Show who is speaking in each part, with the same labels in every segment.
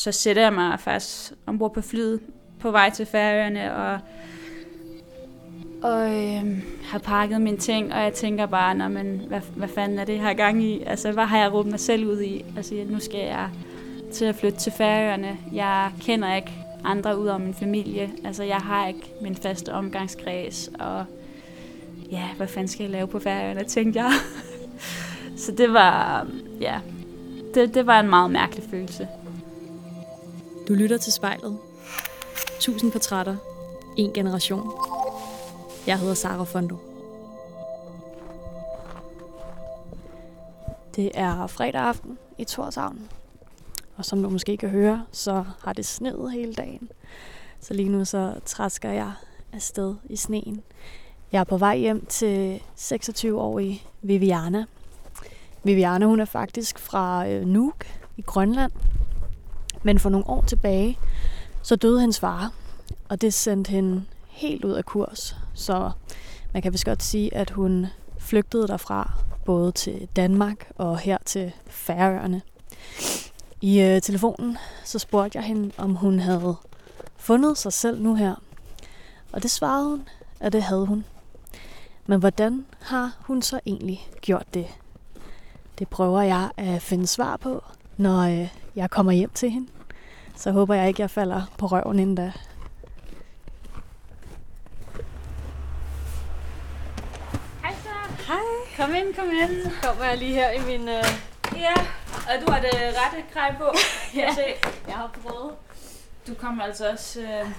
Speaker 1: så sætter jeg mig faktisk ombord på flyet på vej til Færøerne og, og øh, har pakket mine ting, og jeg tænker bare, Nå, men, hvad, hvad fanden er det, jeg har gang i? Altså, hvad har jeg råbt mig selv ud i? Altså, nu skal jeg til at flytte til Færøerne. Jeg kender ikke andre ud af min familie. Altså, jeg har ikke min faste omgangskreds, og ja, hvad fanden skal jeg lave på Færøerne, tænkte jeg. Så det var, ja, det, det var en meget mærkelig følelse.
Speaker 2: Du lytter til spejlet. Tusind portrætter. En generation. Jeg hedder Sara Fondo. Det er fredag aften i Torshavn. Og som du måske kan høre, så har det sneet hele dagen. Så lige nu så træsker jeg afsted i sneen. Jeg er på vej hjem til 26-årige Viviana. Viviana hun er faktisk fra øh, Nuuk i Grønland. Men for nogle år tilbage, så døde hendes far. Og det sendte hende helt ud af kurs. Så man kan vist godt sige, at hun flygtede derfra, både til Danmark og her til Færøerne. I øh, telefonen så spurgte jeg hende, om hun havde fundet sig selv nu her. Og det svarede hun, at det havde hun. Men hvordan har hun så egentlig gjort det? Det prøver jeg at finde svar på, når øh, jeg kommer hjem til hende. Så håber jeg ikke, jeg falder på røven inden da.
Speaker 1: Hej så.
Speaker 2: Hej.
Speaker 1: Kom ind, kom ind.
Speaker 2: Så kommer jeg lige her i min... Øh...
Speaker 1: Ja, og du har det rette grej på.
Speaker 2: Ja.
Speaker 1: Jeg.
Speaker 2: Jeg har prøvet.
Speaker 1: Du kommer altså også øh,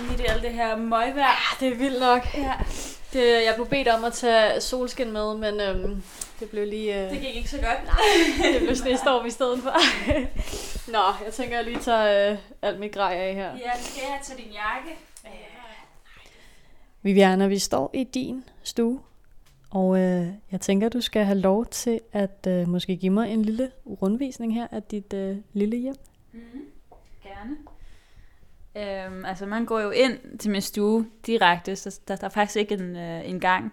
Speaker 1: lige i alt det her møgvejr.
Speaker 2: Det er vildt nok.
Speaker 1: Ja.
Speaker 2: Det, jeg blev bedt om at tage solskin med, men øhm, det blev lige... Øh...
Speaker 1: Det gik ikke så godt.
Speaker 2: det blev snestorm i stedet for. Nå, jeg tænker, jeg lige tager øh, alt mit grej af her.
Speaker 1: Ja, skal jeg tage din jakke?
Speaker 2: Viviana, vi står i din stue, og øh, jeg tænker, du skal have lov til at øh, måske give mig en lille rundvisning her af dit øh, lille hjem.
Speaker 1: Mm-hmm. Gerne. Øhm, altså man går jo ind til min stue direkte, så der, der er faktisk ikke en, øh, en gang.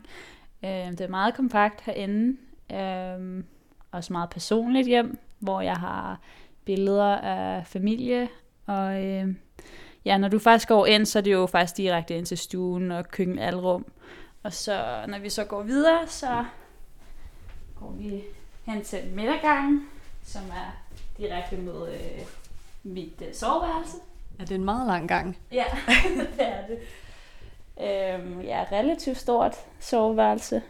Speaker 1: Øhm, det er meget kompakt herinde. Øhm, også meget personligt hjem, hvor jeg har billeder af familie. Og øh, ja, når du faktisk går ind, så er det jo faktisk direkte ind til stuen og køkken alrum. Og så når vi så går videre, så går vi hen til midtergangen, som er direkte mod øh, mit øh, soveværelse.
Speaker 2: Er det en meget lang gang?
Speaker 1: Ja, det er det. Øhm, ja, relativt stort soveværelse.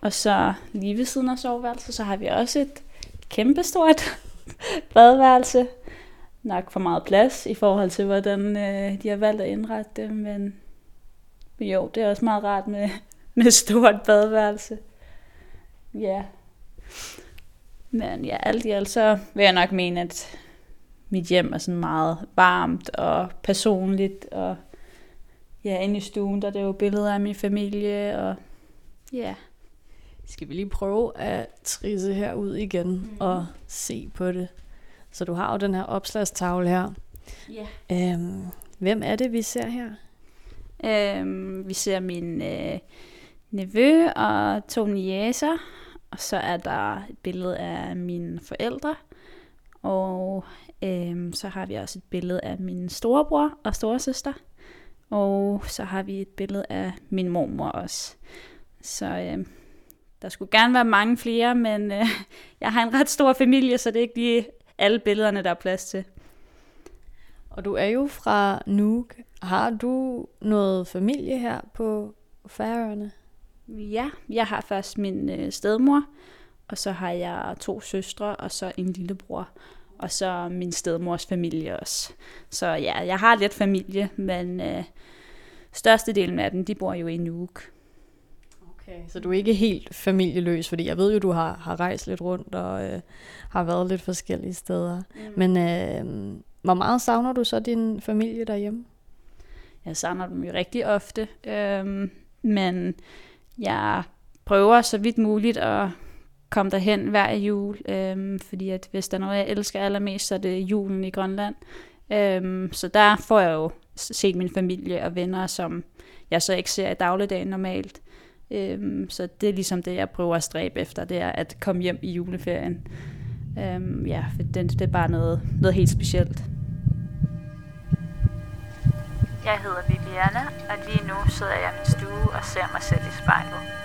Speaker 1: Og så lige ved siden af soveværelset, så har vi også et kæmpestort badeværelse. Nok for meget plads i forhold til, hvordan øh, de har valgt at indrette det, men jo, det er også meget rart med, med stort badeværelse. Ja. Men ja, alt i alt så vil jeg nok mene, at mit hjem er sådan meget varmt og personligt, og ja, inde i stuen, der er det jo billeder af min familie, og ja.
Speaker 2: Skal vi lige prøve at trisse herud igen mm. og se på det? Så du har jo den her opslagstavle her.
Speaker 1: Ja.
Speaker 2: Øhm, hvem er det, vi ser her?
Speaker 1: Øhm, vi ser min øh, nevø og to niæser, og så er der et billede af mine forældre, og øhm, så har vi også et billede af min storebror og storesøster, og så har vi et billede af min mormor også. Så øhm, der skulle gerne være mange flere, men øh, jeg har en ret stor familie, så det er ikke lige alle billederne, der er plads til.
Speaker 2: Og du er jo fra Nuuk. Har du noget familie her på Færøerne?
Speaker 1: Ja, jeg har først min øh, stedmor, og så har jeg to søstre, og så en lillebror, og så min stedmors familie også. Så ja, jeg har lidt familie, men øh, størstedelen af dem, de bor jo i Nuuk.
Speaker 2: Okay, så du er ikke helt familieløs, fordi jeg ved jo, du har, har rejst lidt rundt og øh, har været lidt forskellige steder. Mm. Men øh, hvor meget savner du så din familie derhjemme?
Speaker 1: Jeg savner dem jo rigtig ofte, øh, men jeg prøver så vidt muligt at komme derhen hver jul, øh, fordi at hvis der er noget, jeg elsker allermest, så er det julen i Grønland. Øh, så der får jeg jo set min familie og venner, som jeg så ikke ser i dagligdagen normalt. Øhm, så det er ligesom det, jeg prøver at stræbe efter, det er at komme hjem i juleferien. Øhm, ja, for det, det er bare noget, noget helt specielt. Jeg hedder Viviana, og lige nu sidder jeg i min stue og ser mig selv i spejlet.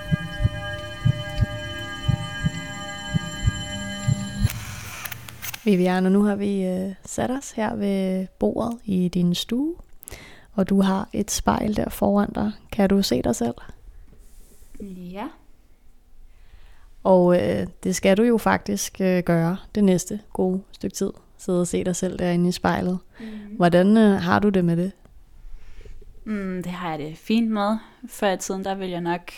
Speaker 2: Viviana, nu har vi øh, sat os her ved bordet i din stue, og du har et spejl der foran dig. Kan du se dig selv?
Speaker 1: Ja.
Speaker 2: Og øh, det skal du jo faktisk øh, gøre det næste gode stykke tid. Sidde og se dig selv derinde i spejlet. Mm. Hvordan øh, har du det med det?
Speaker 1: Mm, det har jeg det fint med. Før i tiden, der ville jeg nok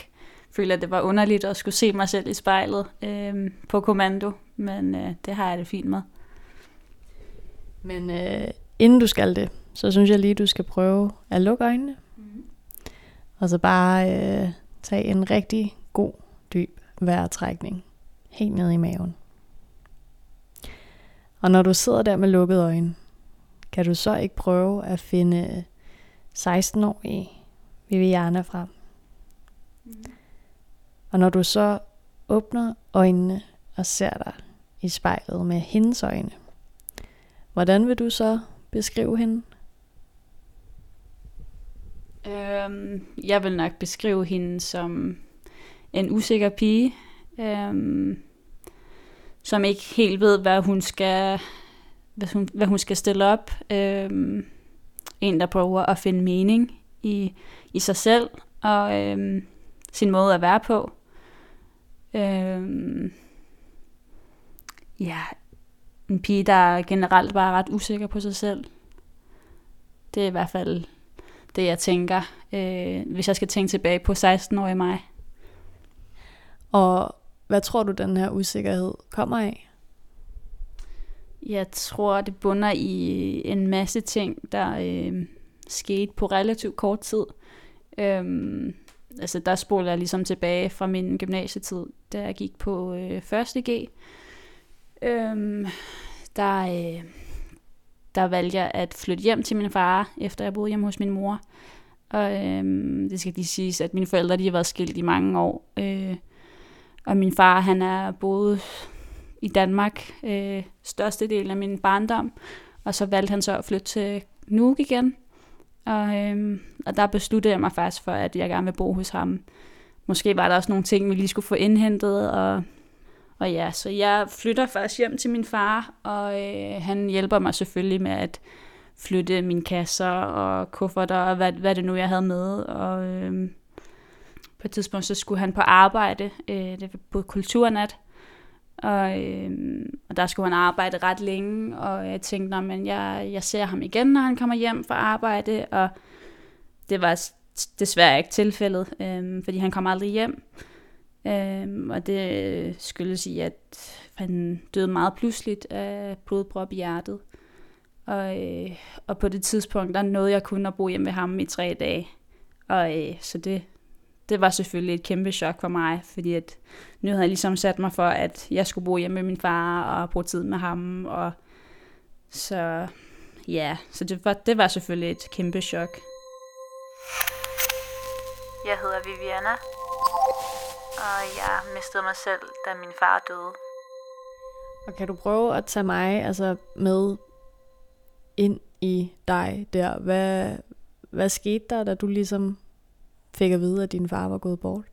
Speaker 1: føle, at det var underligt at skulle se mig selv i spejlet øh, på kommando. Men øh, det har jeg det fint med.
Speaker 2: Men øh, inden du skal det, så synes jeg lige, du skal prøve at lukke øjnene. Mm. Og så bare øh, tage en rigtig god, dyb vejrtrækning. Helt ned i maven. Og når du sidder der med lukkede øjne, kan du så ikke prøve at finde 16-årige Viviana frem. Mm. Og når du så åbner øjnene og ser dig i spejlet med hendes øjne, hvordan vil du så beskrive hende?
Speaker 1: Øhm, jeg vil nok beskrive hende som en usikker pige, øhm, som ikke helt ved, hvad hun skal, hvad hun, hvad hun skal stille op. Øhm, en, der prøver at finde mening i, i sig selv og øhm, sin måde at være på. Øhm, ja, en pige, der generelt bare er ret usikker på sig selv. Det er i hvert fald det, jeg tænker, øh, hvis jeg skal tænke tilbage på 16-årige mig.
Speaker 2: Og hvad tror du, den her usikkerhed kommer af?
Speaker 1: Jeg tror, det bunder i en masse ting, der øh, skete på relativt kort tid. Øhm, altså der spoler jeg ligesom tilbage fra min gymnasietid, da jeg gik på øh, 1. G. Øhm, der, øh, der valgte jeg at flytte hjem til min far, efter jeg boede hjemme hos min mor. Og øhm, det skal lige siges, at mine forældre de har været skilt i mange år. Øh, og min far, han er boet i Danmark øh, største del af min barndom. Og så valgte han så at flytte til Nuuk igen. Og, øhm, og der besluttede jeg mig faktisk for, at jeg gerne vil bo hos ham. Måske var der også nogle ting, vi lige skulle få indhentet, og og ja, så jeg flytter først hjem til min far, og øh, han hjælper mig selvfølgelig med at flytte mine kasser og kufferter og hvad, hvad det nu jeg havde med. Og øh, på et tidspunkt så skulle han på arbejde, øh, det var på kulturnat, og, øh, og der skulle han arbejde ret længe, og jeg tænkte, men jeg, jeg ser ham igen, når han kommer hjem fra arbejde, og det var desværre ikke tilfældet, øh, fordi han kom aldrig hjem. Øhm, og det øh, skyldes i, at han døde meget pludseligt af blodprop i hjertet. Og, øh, og på det tidspunkt, der nåede jeg kun at bo hjemme ved ham i tre dage. Og øh, så det, det var selvfølgelig et kæmpe chok for mig, fordi at nu havde jeg ligesom sat mig for, at jeg skulle bo hjemme med min far og bruge tid med ham. Og så ja, så det var, det var selvfølgelig et kæmpe chok. Jeg hedder Viviana, og jeg mistede mig selv, da min far døde.
Speaker 2: Og kan du prøve at tage mig altså med ind i dig der? Hvad, hvad skete der, da du ligesom fik at vide, at din far var gået bort?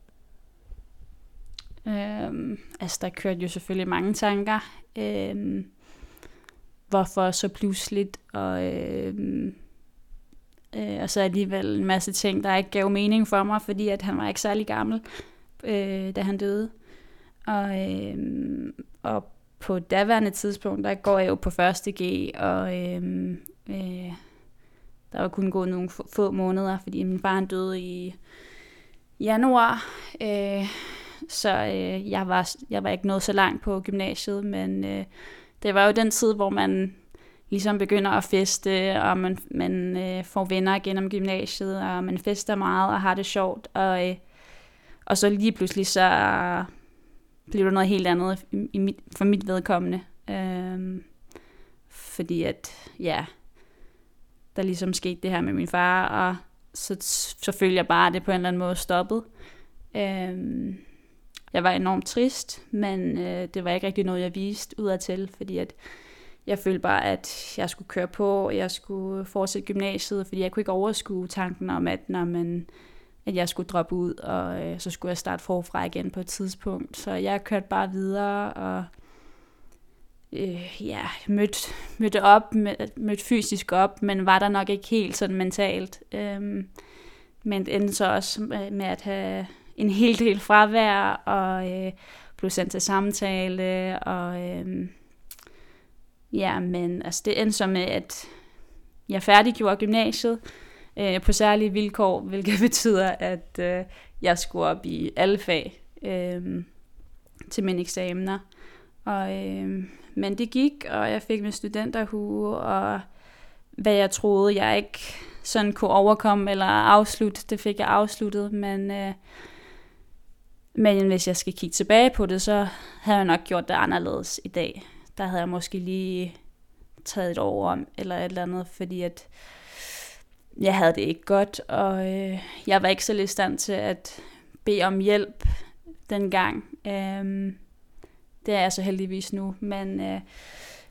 Speaker 1: Øhm, altså, der kørte jo selvfølgelig mange tanker. Øhm, hvorfor så pludseligt? Og, øhm, øh, og så alligevel en masse ting, der ikke gav mening for mig, fordi at han var ikke særlig gammel øh, da han døde. Og, øh, og på daværende tidspunkt, der går jeg jo på 1.G, og øh, øh, der var kun gået nogle få, få måneder, fordi min far han døde i januar. Øh, så øh, jeg, var, jeg var ikke nået så langt på gymnasiet, men øh, det var jo den tid, hvor man ligesom begynder at feste, og man, man øh, får venner gennem gymnasiet, og man fester meget og har det sjovt. Og øh, og så lige pludselig så blev det noget helt andet i, mit, for mit vedkommende. Øhm, fordi at, ja, der ligesom skete det her med min far, og så, så følte jeg bare, at det på en eller anden måde stoppede. Øhm, jeg var enormt trist, men øh, det var ikke rigtig noget, jeg viste udadtil, fordi at jeg følte bare, at jeg skulle køre på, og jeg skulle fortsætte gymnasiet, fordi jeg kunne ikke overskue tanken om, at når man at jeg skulle droppe ud, og øh, så skulle jeg starte forfra igen på et tidspunkt. Så jeg kørte bare videre, og øh, ja, mødte, mødte op, mødte fysisk op, men var der nok ikke helt sådan mentalt. Øh, men endte så også med at have en hel del fravær, og øh, blev sendt til samtale, og øh, ja, men altså det endte så med, at jeg færdiggjorde gymnasiet, øh, på særlige vilkår, hvilket betyder, at øh, jeg skulle op i alle fag øh, til mine eksamener. Og, øh, men det gik, og jeg fik min studenterhue, og hvad jeg troede, jeg ikke sådan kunne overkomme eller afslutte, det fik jeg afsluttet, men, øh, men hvis jeg skal kigge tilbage på det, så havde jeg nok gjort det anderledes i dag. Der havde jeg måske lige taget et år om, eller et eller andet, fordi at jeg havde det ikke godt, og øh, jeg var ikke så i stand til at bede om hjælp dengang. Øhm, det er jeg så heldigvis nu, men øh,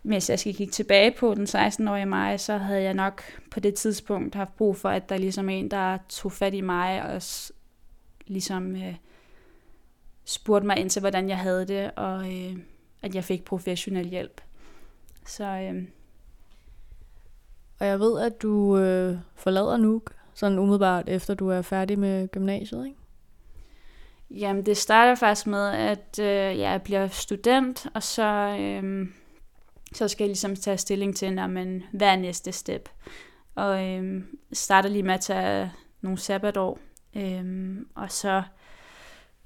Speaker 1: hvis jeg skal kigge tilbage på den 16-årige mig, så havde jeg nok på det tidspunkt haft brug for, at der ligesom en, der tog fat i mig og ligesom øh, spurgte mig ind til, hvordan jeg havde det, og øh, at jeg fik professionel hjælp. Så øh,
Speaker 2: og jeg ved, at du øh, forlader Nuuk, sådan umiddelbart efter du er færdig med gymnasiet, ikke?
Speaker 1: Jamen, det starter faktisk med, at øh, jeg bliver student, og så, øh, så skal jeg ligesom tage stilling til, når man, hvad er næste step. Og øh, starter lige med at tage nogle sabbatår, øh, og så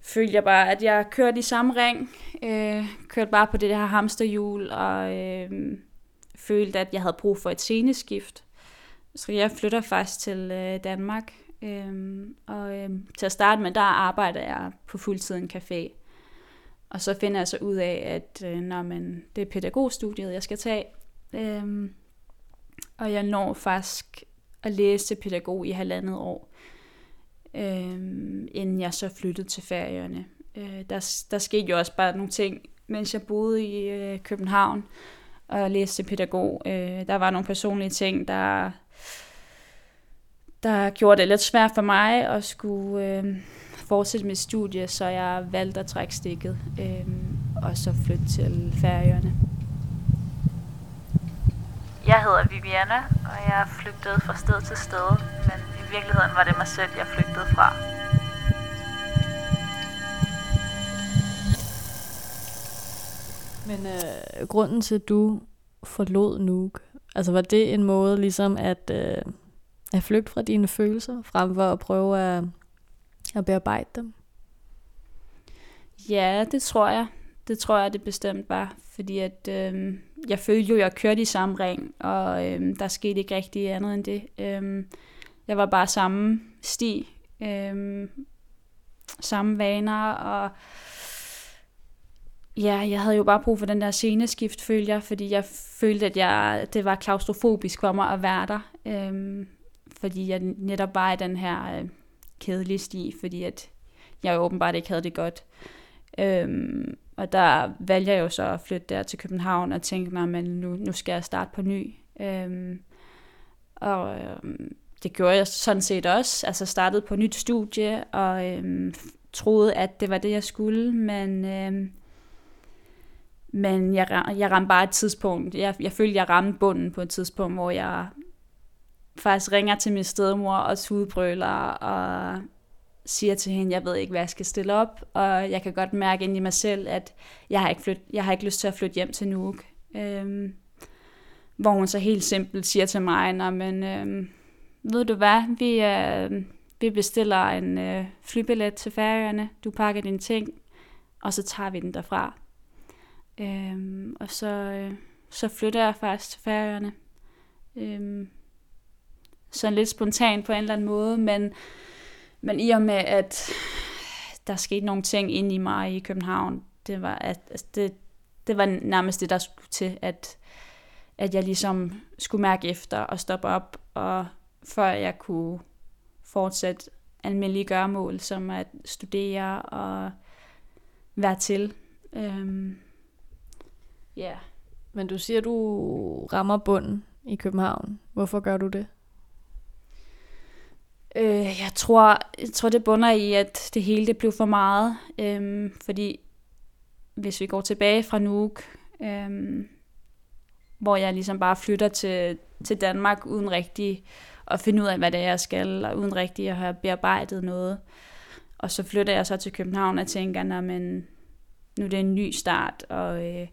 Speaker 1: følte jeg bare, at jeg kørte i samme ring, øh, kørte bare på det der hamsterhjul, og øh, følte, at jeg havde brug for et sceneskift. Så jeg flytter faktisk til øh, Danmark. Øhm, og øhm, til at starte med, der arbejder jeg på fuldtid en café. Og så finder jeg så ud af, at øh, når man, det er pædagogstudiet, jeg skal tage. Øhm, og jeg når faktisk at læse til pædagog i halvandet år, øhm, inden jeg så flyttede til ferierne. Øh, der, der skete jo også bare nogle ting, mens jeg boede i øh, København, og læste til pædagog. Øh, der var nogle personlige ting, der, der gjorde det lidt svært for mig at skulle øh, fortsætte mit studie, så jeg valgte at trække stikket øh, og så flytte til Færøerne. Jeg hedder Viviana, og jeg flygtede fra sted til sted, men i virkeligheden var det mig selv, jeg flygtede fra.
Speaker 2: Men øh, grunden til, at du forlod Nuuk, altså var det en måde ligesom at, øh, at flygte fra dine følelser, frem for at prøve at, at bearbejde dem?
Speaker 1: Ja, det tror jeg. Det tror jeg, det bestemt var. Fordi at øh, jeg følte jo, at jeg kørte i samme ring, og øh, der skete ikke rigtig andet end det. Øh, jeg var bare samme sti, øh, samme vaner, og Ja, jeg havde jo bare brug for den der sceneskift, følte jeg, fordi jeg følte, at jeg, det var klaustrofobisk for mig at være der. Øhm, fordi jeg netop var i den her øh, kedelige sti, fordi at jeg åbenbart ikke havde det godt. Øhm, og der valgte jeg jo så at flytte der til København og tænke mig, at nu, nu skal jeg starte på ny. Øhm, og øhm, det gjorde jeg sådan set også. Altså startede på nyt studie og øhm, troede, at det var det, jeg skulle, men... Øhm, men jeg, jeg ramte bare et tidspunkt, jeg, jeg følte, jeg ramte bunden på et tidspunkt, hvor jeg faktisk ringer til min stedmor og tudbrøler og siger til hende, jeg ved ikke, hvad jeg skal stille op, og jeg kan godt mærke ind i mig selv, at jeg har ikke, flyt, jeg har ikke lyst til at flytte hjem til Nuuk. Øhm, hvor hun så helt simpelt siger til mig, Nå, men øhm, ved du hvad, vi, øh, vi bestiller en øh, flybillet til færøerne, du pakker dine ting, og så tager vi den derfra. Øhm, og så, øh, så flytter jeg faktisk til Færøerne. Øhm, sådan lidt spontant på en eller anden måde, men, men i og med, at der skete nogle ting inde i mig i København, det var, at, altså det, det var nærmest det, der skulle til, at, at jeg ligesom skulle mærke efter og stoppe op, og før jeg kunne fortsætte almindelige gøremål, som at studere og være til. Øhm, ja.
Speaker 2: Men du siger, du rammer bunden i København. Hvorfor gør du det?
Speaker 1: Øh, jeg, tror, jeg tror, det bunder i, at det hele det blev for meget. Øhm, fordi hvis vi går tilbage fra Nuuk, øhm, hvor jeg ligesom bare flytter til, til Danmark uden rigtig at finde ud af, hvad det er, jeg skal, og uden rigtig at have bearbejdet noget. Og så flytter jeg så til København og tænker, men nu er det en ny start, og øh,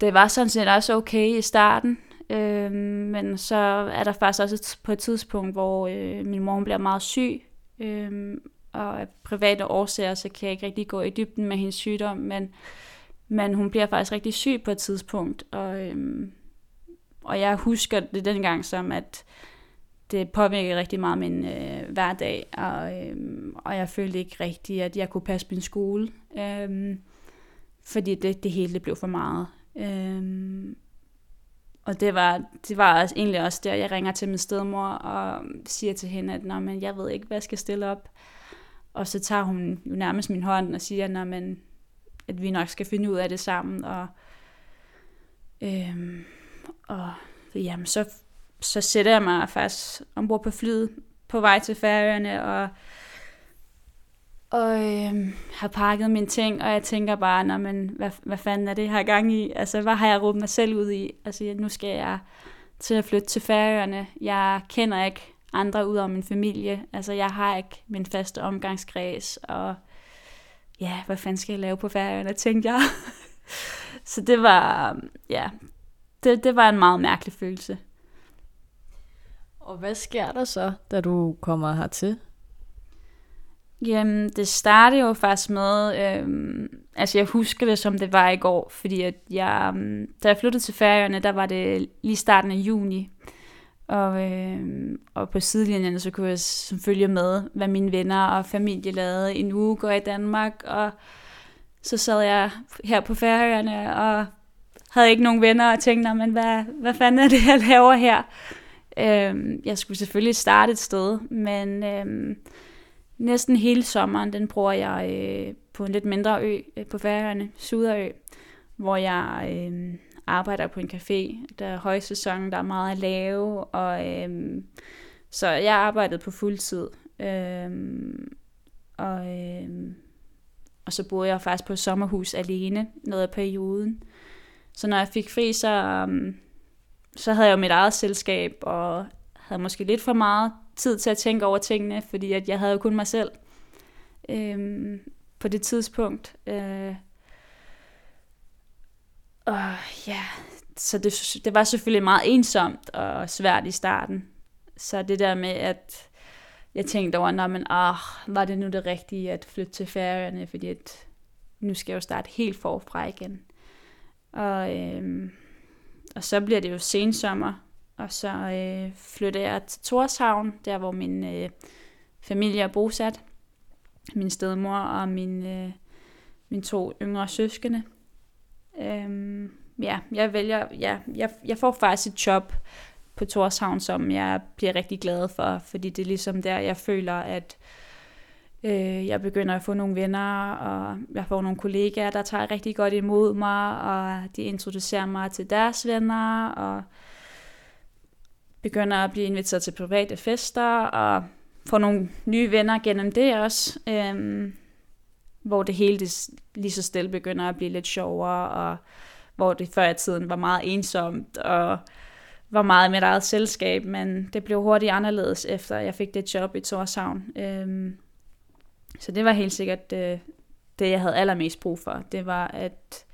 Speaker 1: det var sådan set også okay i starten, øh, men så er der faktisk også på et tidspunkt, hvor øh, min mor bliver meget syg, øh, og af private årsager, så kan jeg ikke rigtig gå i dybden med hendes sygdom, men, men hun bliver faktisk rigtig syg på et tidspunkt, og, øh, og jeg husker det dengang som, at det påvirkede rigtig meget min øh, hverdag, og, øh, og jeg følte ikke rigtig, at jeg kunne passe min skole, øh, fordi det, det hele blev for meget. Øhm, og det var, det var også, egentlig også der, jeg ringer til min stedmor og siger til hende, at Nå, men jeg ved ikke, hvad jeg skal stille op. Og så tager hun jo nærmest min hånd og siger, Nå, men, at vi nok skal finde ud af det sammen. Og, øhm, og jamen, så så sætter jeg mig faktisk ombord på flyet på vej til Færøerne og, og øh, har pakket mine ting, og jeg tænker bare, Nå, men, hvad, hvad fanden er det her gang i? Altså, hvad har jeg råbt mig selv ud i? Altså, nu skal jeg til at flytte til Færøerne. Jeg kender ikke andre ud over min familie. Altså, jeg har ikke min faste omgangskreds, og ja, hvad fanden skal jeg lave på Færøerne, tænkte jeg. så det var, ja, det, det var en meget mærkelig følelse.
Speaker 2: Og hvad sker der så, da du kommer hertil?
Speaker 1: Jamen, det startede jo faktisk med, øhm, altså jeg husker det, som det var i går, fordi at jeg, øhm, da jeg flyttede til Færøerne, der var det lige starten af juni, og, øhm, og på sidelinjen, så kunne jeg følge med, hvad mine venner og familie lavede en uge går i Danmark, og så sad jeg her på Færøerne og havde ikke nogen venner og tænkte, men hvad, hvad fanden er det, jeg laver her? Øhm, jeg skulle selvfølgelig starte et sted, men øhm, næsten hele sommeren, den bruger jeg øh, på en lidt mindre ø øh, på Færøerne, Suderø, hvor jeg øh, arbejder på en café. Der er højsæson, der er meget at lave, og øh, så jeg arbejdede på fuld tid. Øh, og, øh, og så boede jeg faktisk på et sommerhus alene noget af perioden. Så når jeg fik fri, så, øh, så havde jeg jo mit eget selskab, og havde måske lidt for meget tid til at tænke over tingene, fordi at jeg havde jo kun mig selv øh, på det tidspunkt. Øh, og ja, så det, det var selvfølgelig meget ensomt og svært i starten. Så det der med, at jeg tænkte over, nej, men ah, var det nu det rigtige at flytte til Færøerne, fordi at nu skal jeg jo starte helt forfra igen. Og øhm, og så bliver det jo sensommer, og så øh, flyttede jeg til Torshavn, der hvor min øh, familie er bosat. Min stedmor og min, øh, mine to yngre søskende. Øhm, ja, jeg vælger, ja, jeg, jeg får faktisk et job på Torshavn, som jeg bliver rigtig glad for, fordi det er ligesom der, jeg føler, at Øh, jeg begynder at få nogle venner, og jeg får nogle kollegaer, der tager rigtig godt imod mig, og de introducerer mig til deres venner, og begynder at blive inviteret til private fester, og får nogle nye venner gennem det også, øhm, hvor det hele det lige så stille begynder at blive lidt sjovere, og hvor det før i tiden var meget ensomt, og var meget mit eget selskab, men det blev hurtigt anderledes, efter jeg fik det job i Torshavn. Øhm, så det var helt sikkert øh, det, jeg havde allermest brug for. Det var at,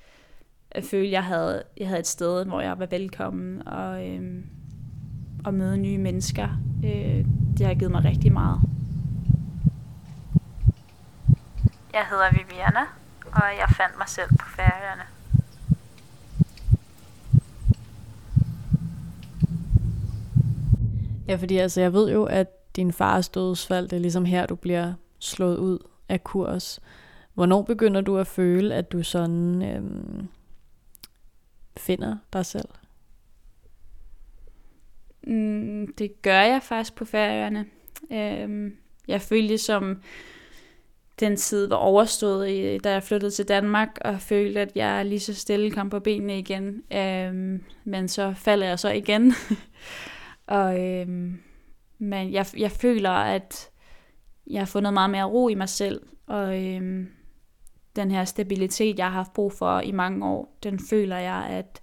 Speaker 1: at føle, at jeg havde, jeg havde et sted, hvor jeg var velkommen og, øhm, og møde nye mennesker. Øh, det har givet mig rigtig meget. Jeg hedder Viviana, og jeg fandt mig selv på færøerne.
Speaker 2: Ja, fordi altså, jeg ved jo, at din fars dødsfald, det er ligesom her, du bliver slået ud af kurs. Hvornår begynder du at føle, at du sådan øhm, finder dig selv?
Speaker 1: Mm, det gør jeg faktisk på færøerne. Øhm, jeg følte som den tid var overstået, da jeg flyttede til Danmark, og følte, at jeg lige så stille kom på benene igen. Øhm, men så falder jeg så igen. og, øhm, men jeg, jeg føler, at jeg har fundet meget mere ro i mig selv, og øhm, den her stabilitet, jeg har haft brug for i mange år, den føler jeg, at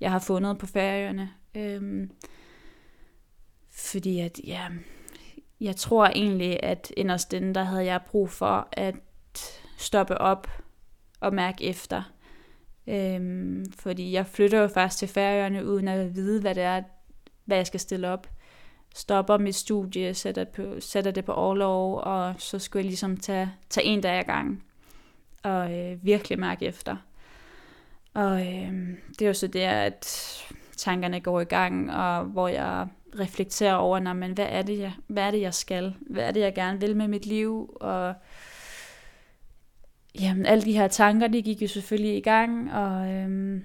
Speaker 1: jeg har fundet på færøerne. Øhm, fordi at, ja, jeg tror egentlig, at inderst inde, der havde jeg brug for at stoppe op og mærke efter. Øhm, fordi jeg flytter jo først til Færøerne, uden at vide, hvad det er, hvad jeg skal stille op. Stopper mit studie, sætter, på, sætter det på overlov, og så skulle jeg ligesom tage, tage en dag ad gang og øh, virkelig mærke efter. Og øh, det er jo så der, at tankerne går i gang, og hvor jeg reflektere over, når, men hvad, er det, jeg, hvad er det, jeg skal? Hvad er det, jeg gerne vil med mit liv? Og jamen, alle de her tanker, de gik jo selvfølgelig i gang, og, øhm,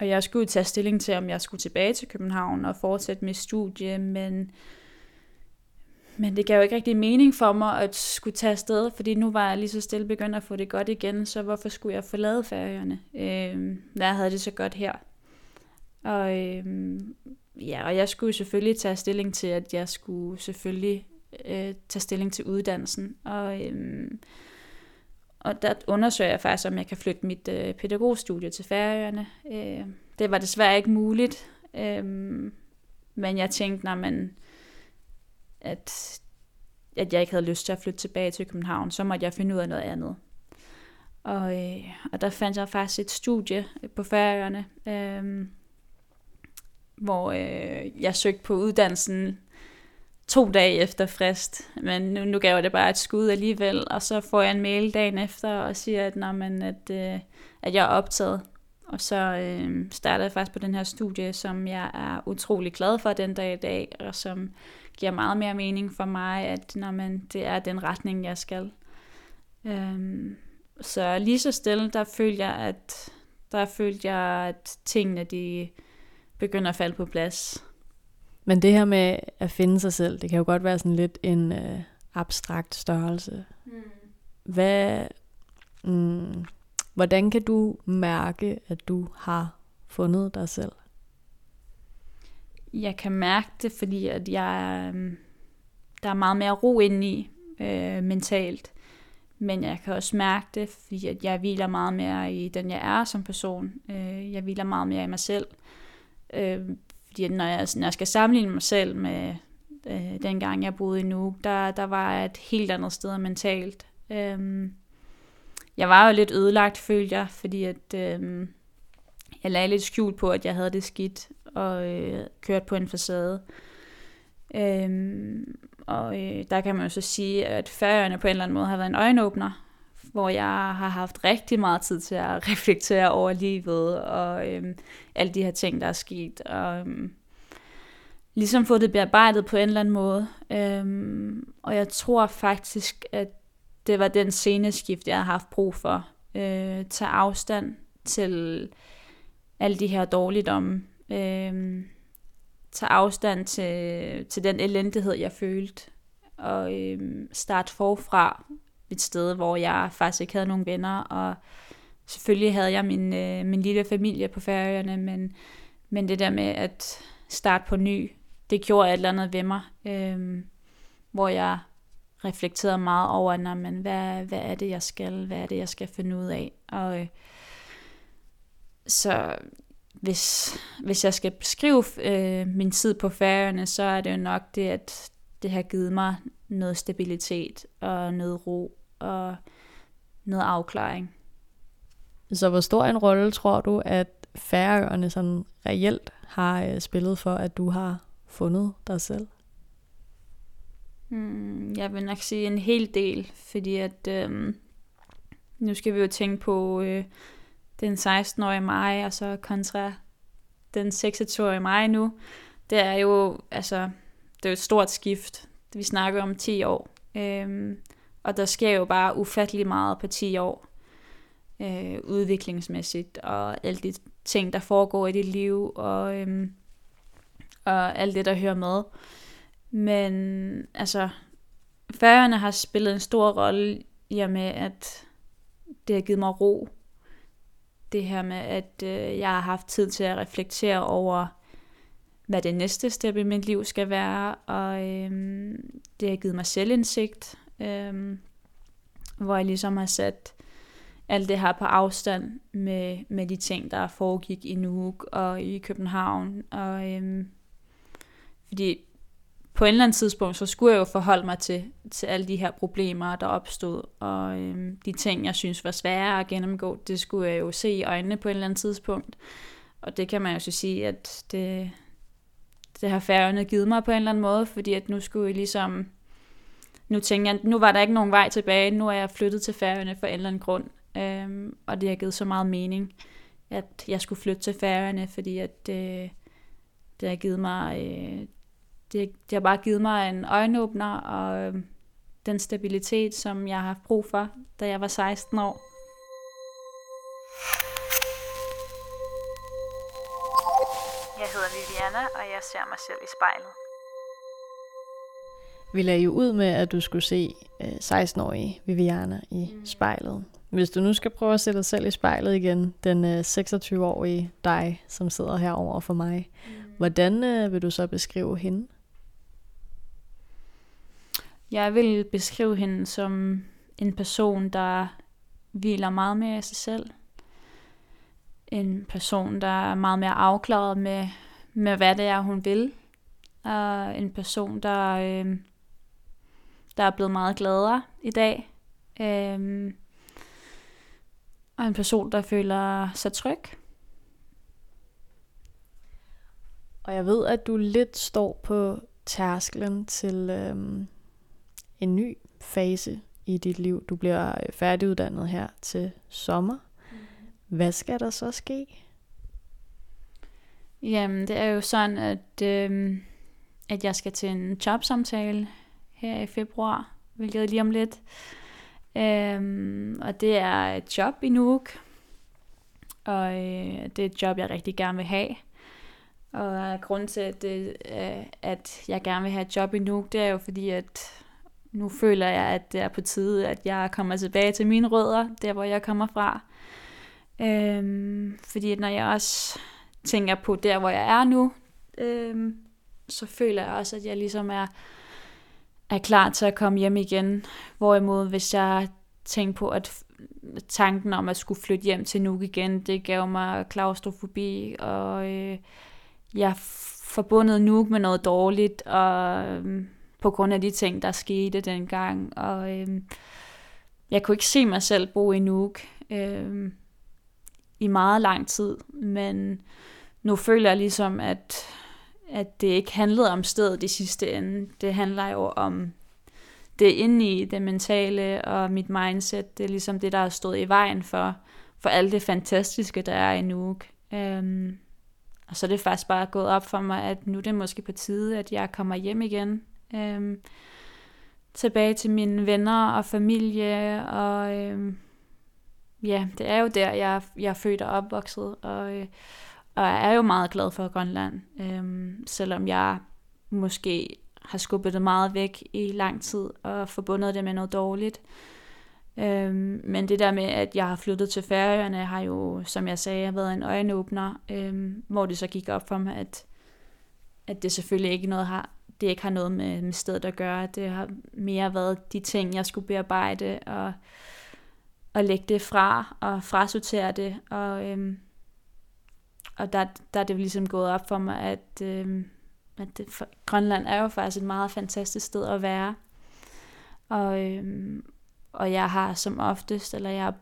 Speaker 1: og jeg skulle tage stilling til, om jeg skulle tilbage til København og fortsætte mit studie, men, men det gav jo ikke rigtig mening for mig at skulle tage afsted, fordi nu var jeg lige så stille begyndt at få det godt igen, så hvorfor skulle jeg forlade færgerne, øhm, når jeg havde det så godt her? Og øhm, ja, og jeg skulle selvfølgelig tage stilling til, at jeg skulle selvfølgelig øh, tage stilling til uddannelsen. Og, øh, og der undersøger jeg faktisk, om jeg kan flytte mit øh, pædagogstudie til Færøerne. Øh, det var desværre ikke muligt, øh, men jeg tænkte, når man, at, at jeg ikke havde lyst til at flytte tilbage til København, så måtte jeg finde ud af noget andet. Og, øh, og der fandt jeg faktisk et studie på Færøerne, øh, hvor øh, jeg søgte på uddannelsen to dage efter frist, men nu, nu gav jeg det bare et skud alligevel, og så får jeg en mail dagen efter og siger, at, når man, at, øh, at jeg er optaget. Og så øh, startede jeg faktisk på den her studie, som jeg er utrolig glad for den dag i dag, og som giver meget mere mening for mig, at når man, det er den retning, jeg skal. Øh, så lige så stille, der følte jeg, at der følte jeg, at tingene de begynder at falde på plads.
Speaker 2: Men det her med at finde sig selv, det kan jo godt være sådan lidt en øh, abstrakt størrelse. Mm. Hvad, mm, hvordan kan du mærke, at du har fundet dig selv?
Speaker 1: Jeg kan mærke det, fordi at jeg, øh, der er meget mere ro indeni øh, mentalt. Men jeg kan også mærke det, fordi at jeg hviler meget mere i den, jeg er som person. Øh, jeg hviler meget mere i mig selv. Øh, Øh, fordi når jeg, når jeg skal sammenligne mig selv med øh, den gang, jeg boede i Nuuk, der, der var jeg et helt andet sted mentalt. Øh, jeg var jo lidt ødelagt, følte jeg, fordi at, øh, jeg lagde lidt skjult på, at jeg havde det skidt, og øh, kørte på en facade. Øh, og øh, der kan man jo så sige, at færøerne på en eller anden måde har været en øjenåbner hvor jeg har haft rigtig meget tid til at reflektere over livet og øhm, alle de her ting, der er sket. Og øhm, ligesom få det bearbejdet på en eller anden måde. Øhm, og jeg tror faktisk, at det var den sceneskift, jeg har haft brug for. Øh, tage afstand til alle de her dårligdomme. Øh, tage afstand til, til den elendighed, jeg følte. Og øh, starte forfra et sted, hvor jeg faktisk ikke havde nogen venner, og selvfølgelig havde jeg min, øh, min lille familie på færøerne, men, men det der med at starte på ny, det gjorde et eller andet ved mig, øh, hvor jeg reflekterede meget over, når man, hvad, hvad er det, jeg skal, hvad er det, jeg skal finde ud af, og øh, så hvis, hvis jeg skal beskrive øh, min tid på færøerne, så er det jo nok det, at det har givet mig noget stabilitet og noget ro og noget afklaring.
Speaker 2: Så hvor stor en rolle tror du, at færøerne sådan reelt har øh, spillet for, at du har fundet dig selv?
Speaker 1: Hmm, jeg vil nok sige en hel del, fordi at øhm, nu skal vi jo tænke på øh, den 16-årige mig, og så kontra den 26-årige mig nu. Det er jo, altså, det er jo et stort skift. Vi snakker om 10 år. Øhm, og der sker jo bare ufattelig meget på 10 år, øh, udviklingsmæssigt, og alle de ting, der foregår i dit liv, og, øh, og alt det, der hører med. Men altså, Færøerne har spillet en stor rolle i og med, at det har givet mig ro. Det her med, at øh, jeg har haft tid til at reflektere over, hvad det næste step i mit liv skal være, og øh, det har givet mig selvindsigt, øh, hvor jeg ligesom har sat alt det her på afstand med, med de ting, der foregik i Nuuk og i København. Og, øhm, fordi på et eller andet tidspunkt, så skulle jeg jo forholde mig til, til alle de her problemer, der opstod, og øhm, de ting, jeg synes var svære at gennemgå, det skulle jeg jo se i øjnene på et eller andet tidspunkt. Og det kan man jo så sige, at det, det har færgerne givet mig på en eller anden måde, fordi at nu skulle jeg ligesom, nu tænker jeg, nu var der ikke nogen vej tilbage, nu er jeg flyttet til Færøerne for en eller anden grund. Øhm, og det har givet så meget mening, at jeg skulle flytte til Færøerne, fordi at, øh, det har givet mig, øh, det, det har bare givet mig en øjenåbner og øh, den stabilitet, som jeg har haft brug for, da jeg var 16 år. Jeg hedder Viviana, og jeg ser mig selv i spejlet.
Speaker 2: Vi lagde jo ud med, at du skulle se øh, 16-årige Viviana i mm. spejlet. Hvis du nu skal prøve at sætte dig selv i spejlet igen, den øh, 26-årige dig, som sidder herover for mig, mm. hvordan øh, vil du så beskrive hende?
Speaker 1: Jeg vil beskrive hende som en person, der hviler meget mere i sig selv. En person, der er meget mere afklaret med, med hvad det er, hun vil. Og en person, der, øh, der er blevet meget gladere i dag. Øh, og en person, der føler sig tryg.
Speaker 2: Og jeg ved, at du lidt står på tærsklen til øhm, en ny fase i dit liv. Du bliver øh, færdiguddannet her til sommer. Mm. Hvad skal der så ske?
Speaker 1: Jamen, det er jo sådan, at, øhm, at jeg skal til en jobsamtale her i februar, hvilket lige om lidt. Øhm, og det er et job i Nuuk, og øh, det er et job, jeg rigtig gerne vil have. Og øh, grunden til, at, det, øh, at jeg gerne vil have et job i Nuuk, det er jo fordi, at nu føler jeg, at det er på tide, at jeg kommer tilbage til mine rødder, der hvor jeg kommer fra. Øhm, fordi når jeg også tænker på der, hvor jeg er nu, øhm, så føler jeg også, at jeg ligesom er er klar til at komme hjem igen. Hvorimod hvis jeg tænkte på, at tanken om at skulle flytte hjem til Nuuk igen, det gav mig klaustrofobi, og øh, jeg forbundet Nuuk med noget dårligt, og øh, på grund af de ting, der skete dengang, og øh, jeg kunne ikke se mig selv bo i Nuuk øh, i meget lang tid, men nu føler jeg ligesom, at at det ikke handlede om stedet i sidste ende. Det handler jo om det inde i det mentale og mit mindset. Det er ligesom det, der har stået i vejen for, for alt det fantastiske, der er i Nuuk. Øhm, og så er det faktisk bare gået op for mig, at nu er det måske på tide, at jeg kommer hjem igen. Øhm, tilbage til mine venner og familie. Og øhm, ja, det er jo der, jeg, jeg er født og opvokset. Og, øh, og jeg er jo meget glad for Grønland, øhm, selvom jeg måske har skubbet det meget væk i lang tid og forbundet det med noget dårligt. Øhm, men det der med, at jeg har flyttet til Færøerne, har jo, som jeg sagde, været en øjenåbner, øhm, hvor det så gik op for mig, at, at det selvfølgelig ikke noget har, det ikke har noget med, med stedet at gøre. Det har mere været de ting, jeg skulle bearbejde og, og lægge det fra og frasortere det. Og, øhm, og der, der er det ligesom gået op for mig, at, øh, at det, for, Grønland er jo faktisk et meget fantastisk sted at være. Og, øh, og jeg har som oftest, eller jeg,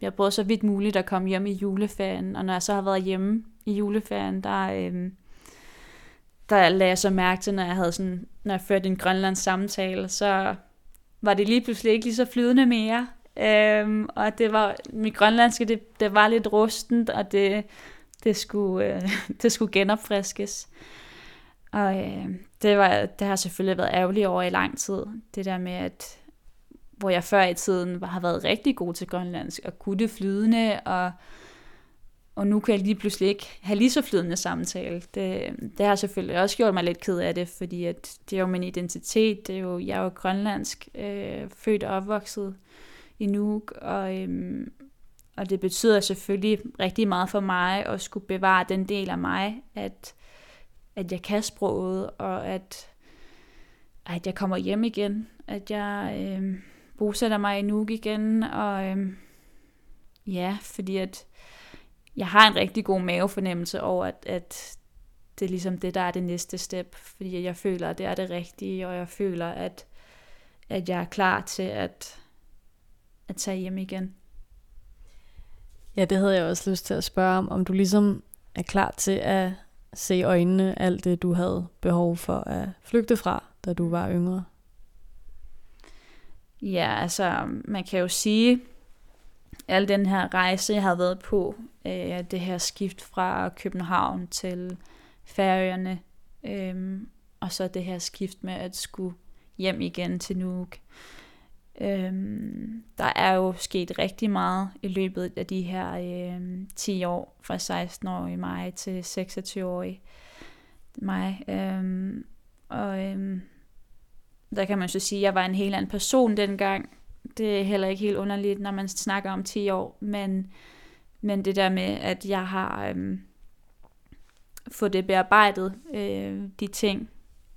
Speaker 1: jeg prøver så vidt muligt at komme hjem i juleferien, og når jeg så har været hjemme i juleferien, der, øh, der lagde jeg så mærke til, når jeg havde sådan, når jeg førte en Grønlands samtale, så var det lige pludselig ikke lige så flydende mere. Øhm, og det var, mit grønlandske, det, det var lidt rustent, og det, det skulle, øh, det skulle genopfriskes. Og øh, det, var, det har selvfølgelig været ærgerligt over i lang tid. Det der med, at hvor jeg før i tiden har været rigtig god til grønlandsk, og kunne det flydende, og, og nu kan jeg lige pludselig ikke have lige så flydende samtale. Det, det har selvfølgelig også gjort mig lidt ked af det, fordi at det er jo min identitet. Det er jo, jeg er jo grønlandsk, øh, født og opvokset i Nuuk, og, øhm, og det betyder selvfølgelig rigtig meget for mig at skulle bevare den del af mig, at, at jeg kan sproget, og at, at jeg kommer hjem igen, at jeg øh, bosætter mig i Nuuk igen, og øh, ja, fordi at jeg har en rigtig god mavefornemmelse over, at, at det er ligesom det, der er det næste step, fordi jeg føler, at det er det rigtige, og jeg føler, at, at jeg er klar til at, at tage hjem igen.
Speaker 2: Ja, det havde jeg også lyst til at spørge om, om du ligesom er klar til at se i øjnene alt det, du havde behov for at flygte fra, da du var yngre?
Speaker 1: Ja, altså man kan jo sige, al den her rejse, jeg har været på, øh, det her skift fra København til Færøerne, øh, og så det her skift med at skulle hjem igen til Nuuk. Øhm, der er jo sket rigtig meget i løbet af de her øhm, 10 år, fra 16 år i mig til 26 år i mig. Øhm, og øhm, der kan man så sige, at jeg var en helt anden person dengang. Det er heller ikke helt underligt, når man snakker om 10 år, men, men det der med, at jeg har øhm, fået det bearbejdet, øh, de ting,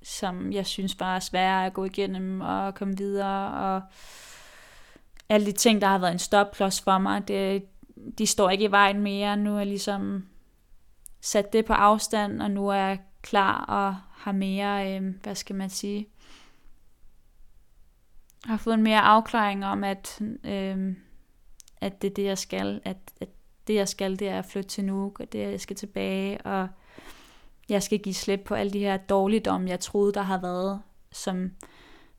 Speaker 1: som jeg synes var svære at gå igennem og komme videre, og alle de ting, der har været en stopklods for mig, det, de står ikke i vejen mere. Nu er jeg ligesom sat det på afstand, og nu er jeg klar og har mere, øh, hvad skal man sige, har fået en mere afklaring om, at, øh, at det er det, jeg skal, at, at det, jeg skal, det er at flytte til Nuuk, og det, jeg skal tilbage, og jeg skal give slip på alle de her dårligdomme, jeg troede, der har været, som,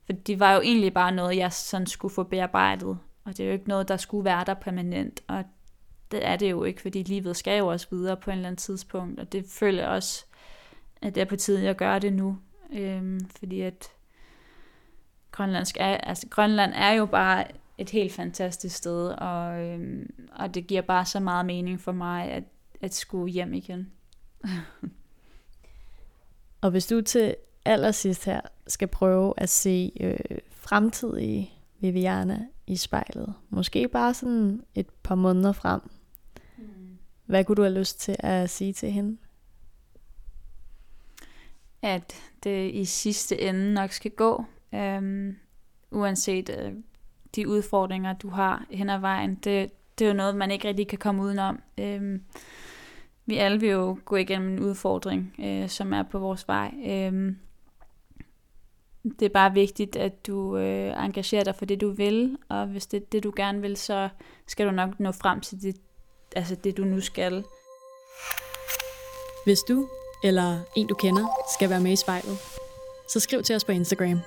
Speaker 1: for det var jo egentlig bare noget, jeg sådan skulle få bearbejdet, og det er jo ikke noget, der skulle være der permanent, og det er det jo ikke, fordi livet skal jo også videre på en eller anden tidspunkt, og det føler jeg også, at det er på tide, jeg gør det nu, øhm, fordi at Grønlandsk er, altså Grønland er jo bare et helt fantastisk sted, og, øhm, og det giver bare så meget mening for mig, at, at skulle hjem igen.
Speaker 2: Og hvis du til allersidst her skal prøve at se øh, fremtidige Viviana i spejlet, måske bare sådan et par måneder frem, mm. hvad kunne du have lyst til at sige til hende?
Speaker 1: At det i sidste ende nok skal gå, øhm, uanset øh, de udfordringer, du har hen ad vejen. Det, det er jo noget, man ikke rigtig kan komme udenom. Øhm, vi alle vil jo gå igennem en udfordring, øh, som er på vores vej. Øh, det er bare vigtigt, at du øh, engagerer dig for det, du vil, og hvis det er det, du gerne vil, så skal du nok nå frem til det, altså det, du nu skal.
Speaker 2: Hvis du eller en, du kender, skal være med i spejlet, så skriv til os på Instagram.